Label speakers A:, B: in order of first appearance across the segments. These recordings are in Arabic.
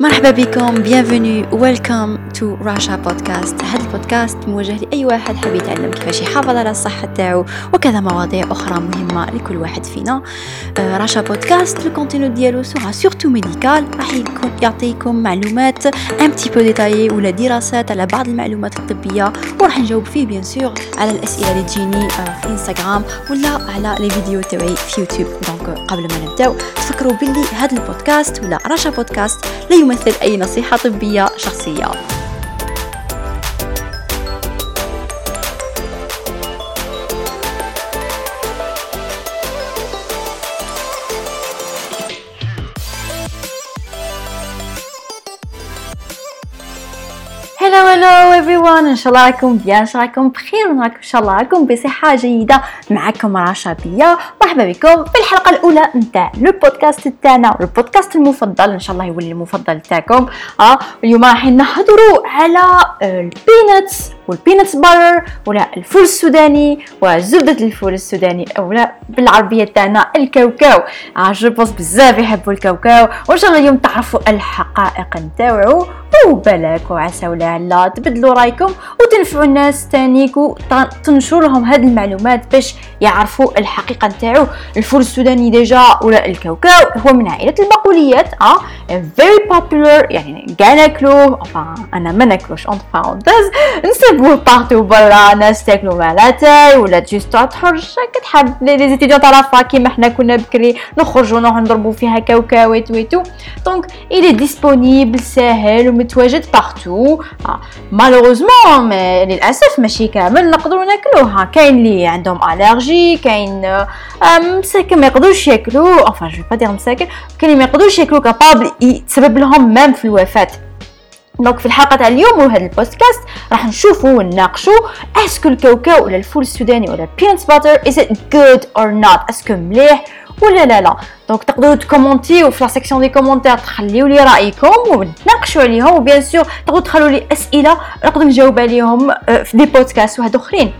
A: مرحبا بكم bienvenue welcome to راشا بودكاست هذا البودكاست موجه لأي واحد حاب يتعلم كيفاش يحافظ على الصحة تاعو وكذا مواضيع أخرى مهمة لكل واحد فينا. راشا بودكاست ال contenu ديالو sera surtout médical راح يعطيكم معلومات un petit peu détaillé ولا دراسات على بعض المعلومات الطبية وراح نجاوب فيه bien sûr على الأسئلة اللي تجيني في انستغرام ولا على les vidéos تاعي في يوتيوب قبل ما نبداو تفكروا باللي هذا البودكاست ولا راشا بودكاست لا يمثل أي نصيحة طبية شخصية. هلو everyone. ان شاء الله راكم بيان ان شاء الله راكم بخير إن شاء الله راكم بصحه جيدة معكم رشا بيا مرحبا بكم في الحلقة الأولى نتاع le podcast تاعنا. البودكاست المفضل ان شاء الله يولي المفضل تاعكم. آه اليوم راح نهضروا على ال peanuts وال peanuts butter ولا الفول السوداني وزبدة الفول السوداني ولا بالعربية تاعنا الكاوكاو. عجبوس بزاف يحبوا الكاوكاو. وإن شاء الله اليوم تعرفوا الحقائق وبلاك وعسى ولعل تبدلوا رايكم وتنفعوا الناس تانيك وتنشروا لهم هذه المعلومات باش يعرفوا الحقيقة نتاعو. الفول السوداني déjà ولا الكاوكاو هو من عائلة البقوليات آه very popular يعني كاع ناكلوه أنا ما ناكلوش en abondance نصيبوه partout برا ناس تاكلو مع لاتاي ولا juste تخرج كتحب les étudiants تاع la fac كيما حنا كنا بكري نخرجوا نروحو نضربوا فيها كاوكاويت ويتو. donc الي disponible ساهل متواجد partout mais للأسف ماشي كامل نقدروا ناكلوها. كاين اللي عندهم allergie كاين مساكن ما يقدروش ياكلو enfin je vais dire مساكن كاين ما يقدروش ياكلو capable يتسبب لهم même في الوفاة. donc في الحلقة تاع اليوم وهذا البودكاست راح نشوفوا ونناقشوا est-ce que الكاوكاو ولا الفول السوداني ولا peanut butter is it good or not est-ce que مليح ولا لا لا؟ donc تقدروا ت commenti و في la section des commentaires تخليو لي رايكم ونتناقشوا عليهم و bien sûr تقدروا تخلوا لي اسئله نقدر نجاوب عليهم في des podcasts وحداخرين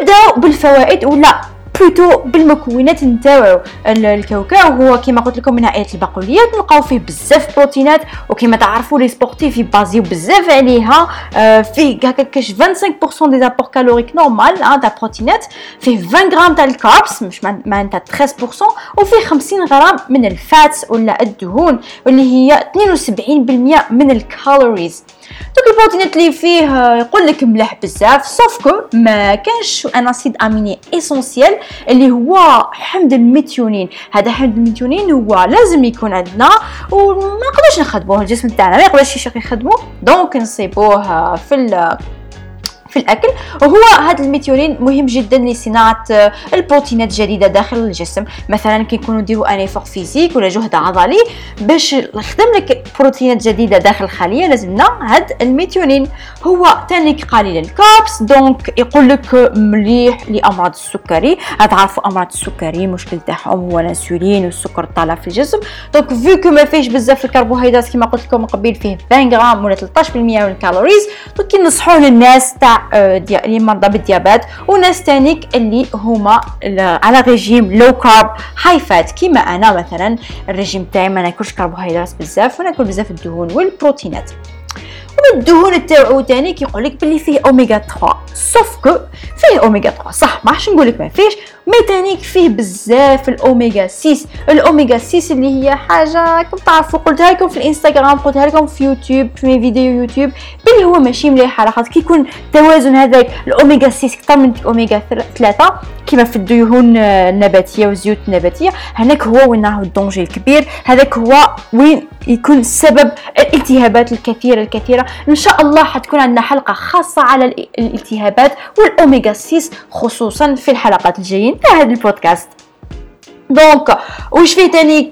A: نبداو بالفوائد ولا plutôt بالمكونات نتاعو. الكاوكاو هو كما قلت لكم من عائله البقوليات نلقاو فيه بزاف بروتينات وكما تعرفوا les sportifs ي basi و بزاف عليها آه فيه هكا كاش 25% des apports caloriques normal تاع بروتينات فيه 20 غرام تاع ال carbs مش معناتها 13% وفيه 50 غرام من ال fats ولا الدهون واللي هي 72% من ال calories donc البروتينات اللي فيه يقول لك ملاح بزاف. sauf que ما كانش un acide aminé essentiel اللي هو حمض الميثيونين هذا حمض الميثيونين هو لازم يكون عندنا وما نقدرش نخدموه الجسم تاعنا ما يقدرش يخدموه. donc نصيبوه في في الأكل وهو هذا الميثيونين مهم جدا لصناعة آه، البروتينات الجديدة داخل الجسم. مثلا كي نكونوا نديروا effort physique ولا جهد عضلي باش نخدم لك بروتينات جديدة داخل الخلية لازمنا هذا الميثيونين هو تانيك قليل الكابس donc يقول لك مليح لأمراض السكري. تعرفوا أمراض السكري المشكل تاعهم هو الإنسولين والسكر الطالع في الجسم. donc vu que ما فيش بزاف الكربوهيدرات كما قلت لكم قبل فيه 20 غرام ولا 13% من ال calories donc كنصحوا للناس تاع آه، اللي مرضى بال diabète وناس تانيك اللي هما على ريجيم low carb high fat كيما أنا مثلا الريجيم تاعي ما ناكلش كربوهيدرات بزاف وناكل بزاف الدهون والبروتينات. الدهون تاعو تاني كيقول لك بلي فيه أوميغا 3 sauf que فيه أوميغا 3 صح ما راحش نقول لك ما فيش mais تانيك فيه بزاف الأوميغا 6 الأوميغا 6 اللي هي حاجة كم تعرفوا قلتها لكم في الإنستغرام قلتها لكم في يوتيوب في فيديو يوتيوب. بلي هو ماشي مليح على خاطر كي يكون توازن هذاك الأوميغا 6 أكثر من الاوميغا 3 كما في الدهون النباتية والزيوت النباتية هناك هو وين راهو ال danger الكبير هذاك هو وين يكون سبب الالتهابات الكثيرة الكثيرة. إن شاء الله حتكون عندنا حلقة خاصة على الالتهابات والأوميغا 6 خصوصا في الحلقات الجايين. تاع هذا البودكاست. donc واش فيه تاني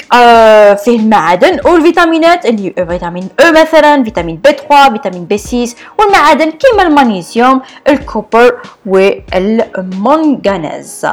A: فيه المعادن والفيتامينات اللي فيتامين أو مثلا فيتامين بي 3 فيتامين بي 6 والمعادن كيما المغنيسيوم ال copper والمنغنيز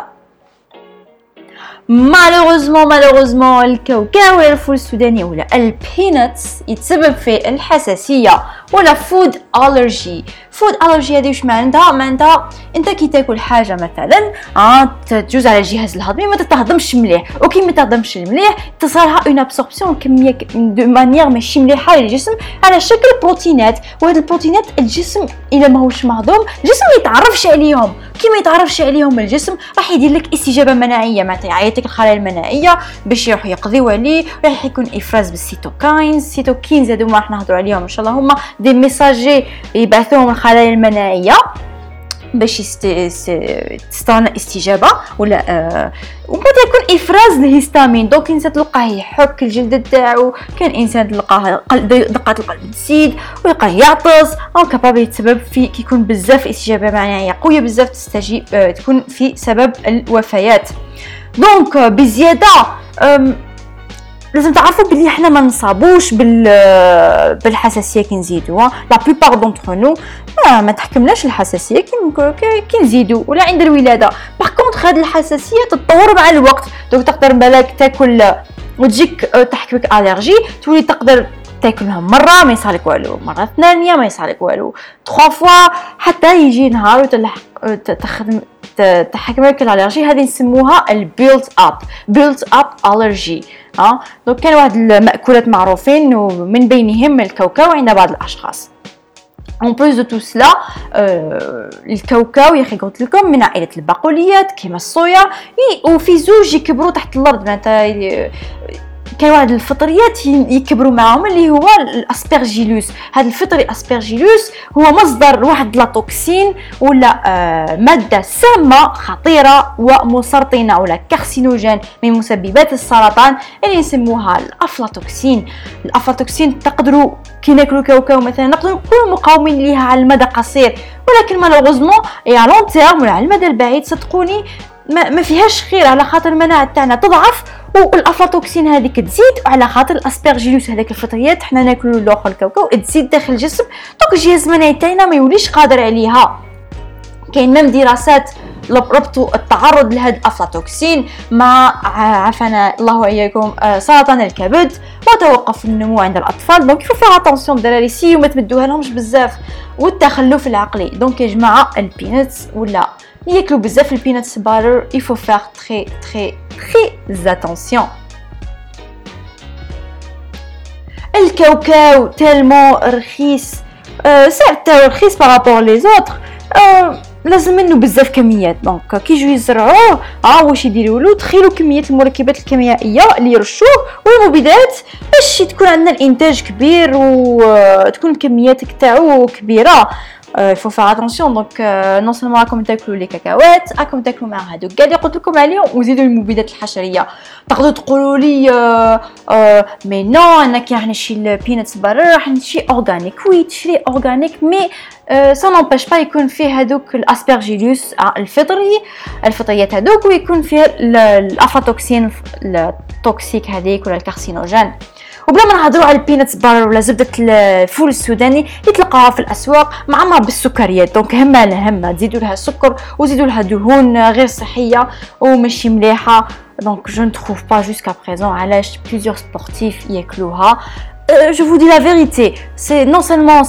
A: malheureusement malheureusement الكاوكاو ولا الفول السوداني ولا ال peanuts يتسبب في الحساسيه ولا food allergy food allergy هذه واش معناتها؟ معناتها انت كي تاكل حاجة مثلا آه تجوز على الجهاز الهضمي ما تتهضمش مليح. وكي ما تهضمش مليح تصالها une absorption كمية de manière ماشي مليحة للجسم على شكل بروتينات وهاد البروتينات الجسم إلا ماهوش مهضوم الجسم ما يتعرفش عليهم. كي ما يتعرفش عليهم الجسم راح يدير لك استجابة مناعية معناتها يعيطك الخلايا المناعية باش يروحوا يقضيو عليه راح يكون إفراز بال cytokines ال cytokines هذو ما راح نهضروا عليهم إن شاء الله هما des messagers يبعثوهم الخلايا المناعيه باش تستعمل استجابة ولا آه وبدا يكون إفراز الهستامين donc الانسان تلقاه يحك الجلد تاعو كان إنسان تلقاه دقات القلب تزيد ويلقاه يعطس. أو capable يتسبب في كيكون بزاف استجابة معناها قوية بزاف تستجيب آه تكون في سبب الوفيات. donc بزيادة لازم تعرفوا بلي حنا ما نصابوش بال بالحساسية كي نزيدو la plupart d'entre nous ما, ما تحكمناش الحساسية كي كي نزيدو ولا عند الولادة. par contre هاد الحساسية تتطور مع الوقت. donc تقدر بالك تاكل وتجيك تحكمك allergie تولي تقدر تاكلها مرة ما يصالك والو مرة ثانية ما يصالك والو 3 fois حتى يجي نهار وتلحق تخدم تحكمك ال allergie. هذه نسموها ال build up build up allergy آه donc كان واحد المأكولات معروفين ومن بينهم الكاوكاو عند بعض الأشخاص. en plus de tout cela الكاوكاو يا أخي قلت لكم من عائله البقوليات كيما الصويا وفي زوج يكبروا تحت الأرض معناتها كاين واحد الفطريات يكبروا معاهم اللي هو الأسبرجيلوس. هذا الفطري أسبرجيلوس هو مصدر واحد la toxine ولا آه مادة سامة خطيرة ومسرطنة ولا carcinogen من مسببات السرطان اللي نسموها الافلاتوكسين الافلاتوكسين تقدروا كي ناكلوا كاوكاو مثلا نقدروا نكونوا مقاومين ليها على المدى القصير ولكن malheureusement à long terme ولا على المدى البعيد صدقوني ما فيهاش خير على خاطر المناعة تاعنا تضعف والافلاتوكسين هذيك تزيد وعلى خاطر الاسبرجيلوس هذاك الفطريات حنا ناكلو الآخر الكاوكاو تزيد داخل الجسم. donc الجهاز المناعي تاعنا ما يوليش قادر عليها. كاين même دراسات ربطوا التعرض لهذا الافلاتوكسين مع عافانا الله وإياكم آه، سرطان الكبد وتوقف النمو عند الأطفال. donc il faut faire attention دراري سي وما تمدوها لهمش بزاف. والتخلف العقلي donc يا جماعة ال peanuts ولا ياكلوا بزاف ال peanuts butter il faut faire très très attention. الكاوكاو tellement رخيص. آه سعر تاعو رخيص par rapport les autres آه لازم منه بزاف كميات. donc كي يجوا يزرعوه آه واش يديروا له؟ تخيلوا كمية المركبات الكيميائية اللي يرشوه. والمبيدات باش تكون عندنا الانتاج كبير وتكون الكميات تاعو كبيرة. Il faut faire attention. Donc non seulement راكم تاكلوا les كاكاوات راكم تاكلوا مع هادوك كاع اللي قلت لكم عليهم وزيدوا المبيدات الحشريه تقدروا تقولوا لي mais non أنا كي راح نشري ال peanuts برا راح نشري organic oui تشري organic mais ça n'empêche pas يكون فيه هذوك الاسبرجيلوس الفطري الفطريات هذوك ويكون فيه الافلاتوكسين ال toxique هذيك ولا ال carcinogen وبلا ما نهضروا على ال peanut butter ولا زبدة الفول السوداني اللي تلقاها في الأسواق معمره بالسكريات. donc هما لهما تزيدوا لها سكر وزيدوا لها دهون غير صحية وماشي مليحة. donc je ne trouve pas jusqu'à présent علاش plusieurs sportifs ياكلوها. Je vous dis la vérité, c'est non seulement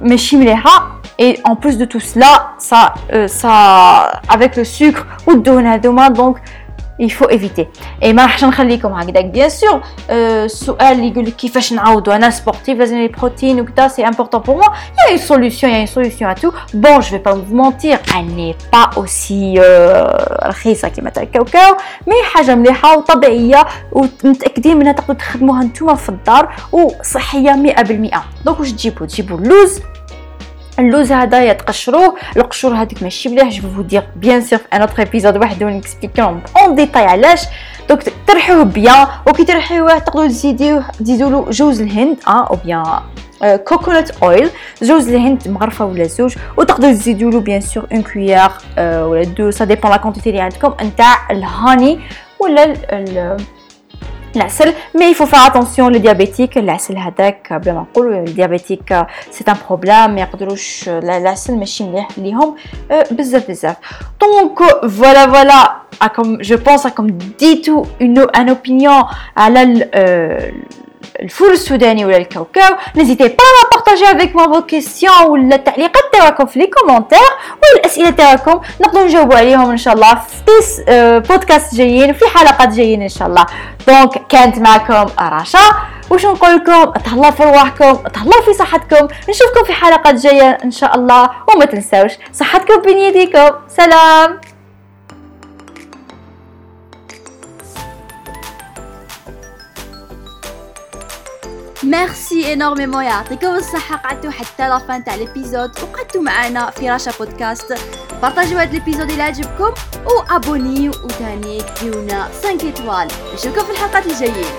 A: ماشي مليحة et en plus de tout cela, ça, euh, ça avec le sucre ou الدهون هذوما donc il faut éviter. Et ما راحش نخليكم هكذاك bien sûr السؤال اللي يقول لك كيفاش نعاودوا أنا sportif لازم لي بروتين وكذا c'est important pour moi y a une solution y a une solution à tout bon je vais pas vous mentir elle n'est pas aussi رخيصه كيما تاع الكاوكاو mais حاجة مليحه وطبيعيه ومتاكدين منها تقدروا تخدموها نتوما في الدار وصحيه 100% donc واش تجيبوا تجيبوا اللوز اللوز هذايا تقشروه القشور هذيك ماشي مليح je veux dire bien sûr في un autre épisode واحد ونكسبليكيهم en détail علاش؟ donc ترحيوه bien وكي ترحيوه تقدروا تزيدوه تزيدوا له جوز الهند آه ou bien coconut oil جوز الهند مغرفة ولا زوج؟ وتقدروا تزيدوا له bien sûr une cuillère ولا deux ça dépend la quantité اللي عندكم نتاع ال honey ولا العسل mais il faut faire attention les diabétiques العسل هذاك بلا ما نقولوا ال diabétiques c'est un problème ما يقدروش العسل ماشي مليح ليهم بزاف بزاف donc voilà voilà راكم je pense راكم ديتو une opinion على الفول السوداني ولا الكاوكاو. n'hésitez pas partager avec moi vos questions ولا التعليقات تاعكم في les commentaires ولا الاسئله تاعكم. نقدروا نجاوبوا عليهم إن شاء الله في بودكاست جايين وفي حلقات جايين إن شاء الله. donc كانت معكم رشا. واش نقول لكم؟ تهلاو في رواحكم تهلاو في صحتكم. نشوفكم في حلقات جاية إن شاء الله. وما تنساوش صحتكم بين يديكم سلام!
B: merci énormément يعطيكم الصحة قعدتوا حتى la fin تاع l'épisode وقعدتوا معنا في راشا بودكاست بارطاجيو هاد l'épisode إلى عجبكم وابونيو وتاني ديونا 5 étoiles نشوفكم في الحلقات الجايين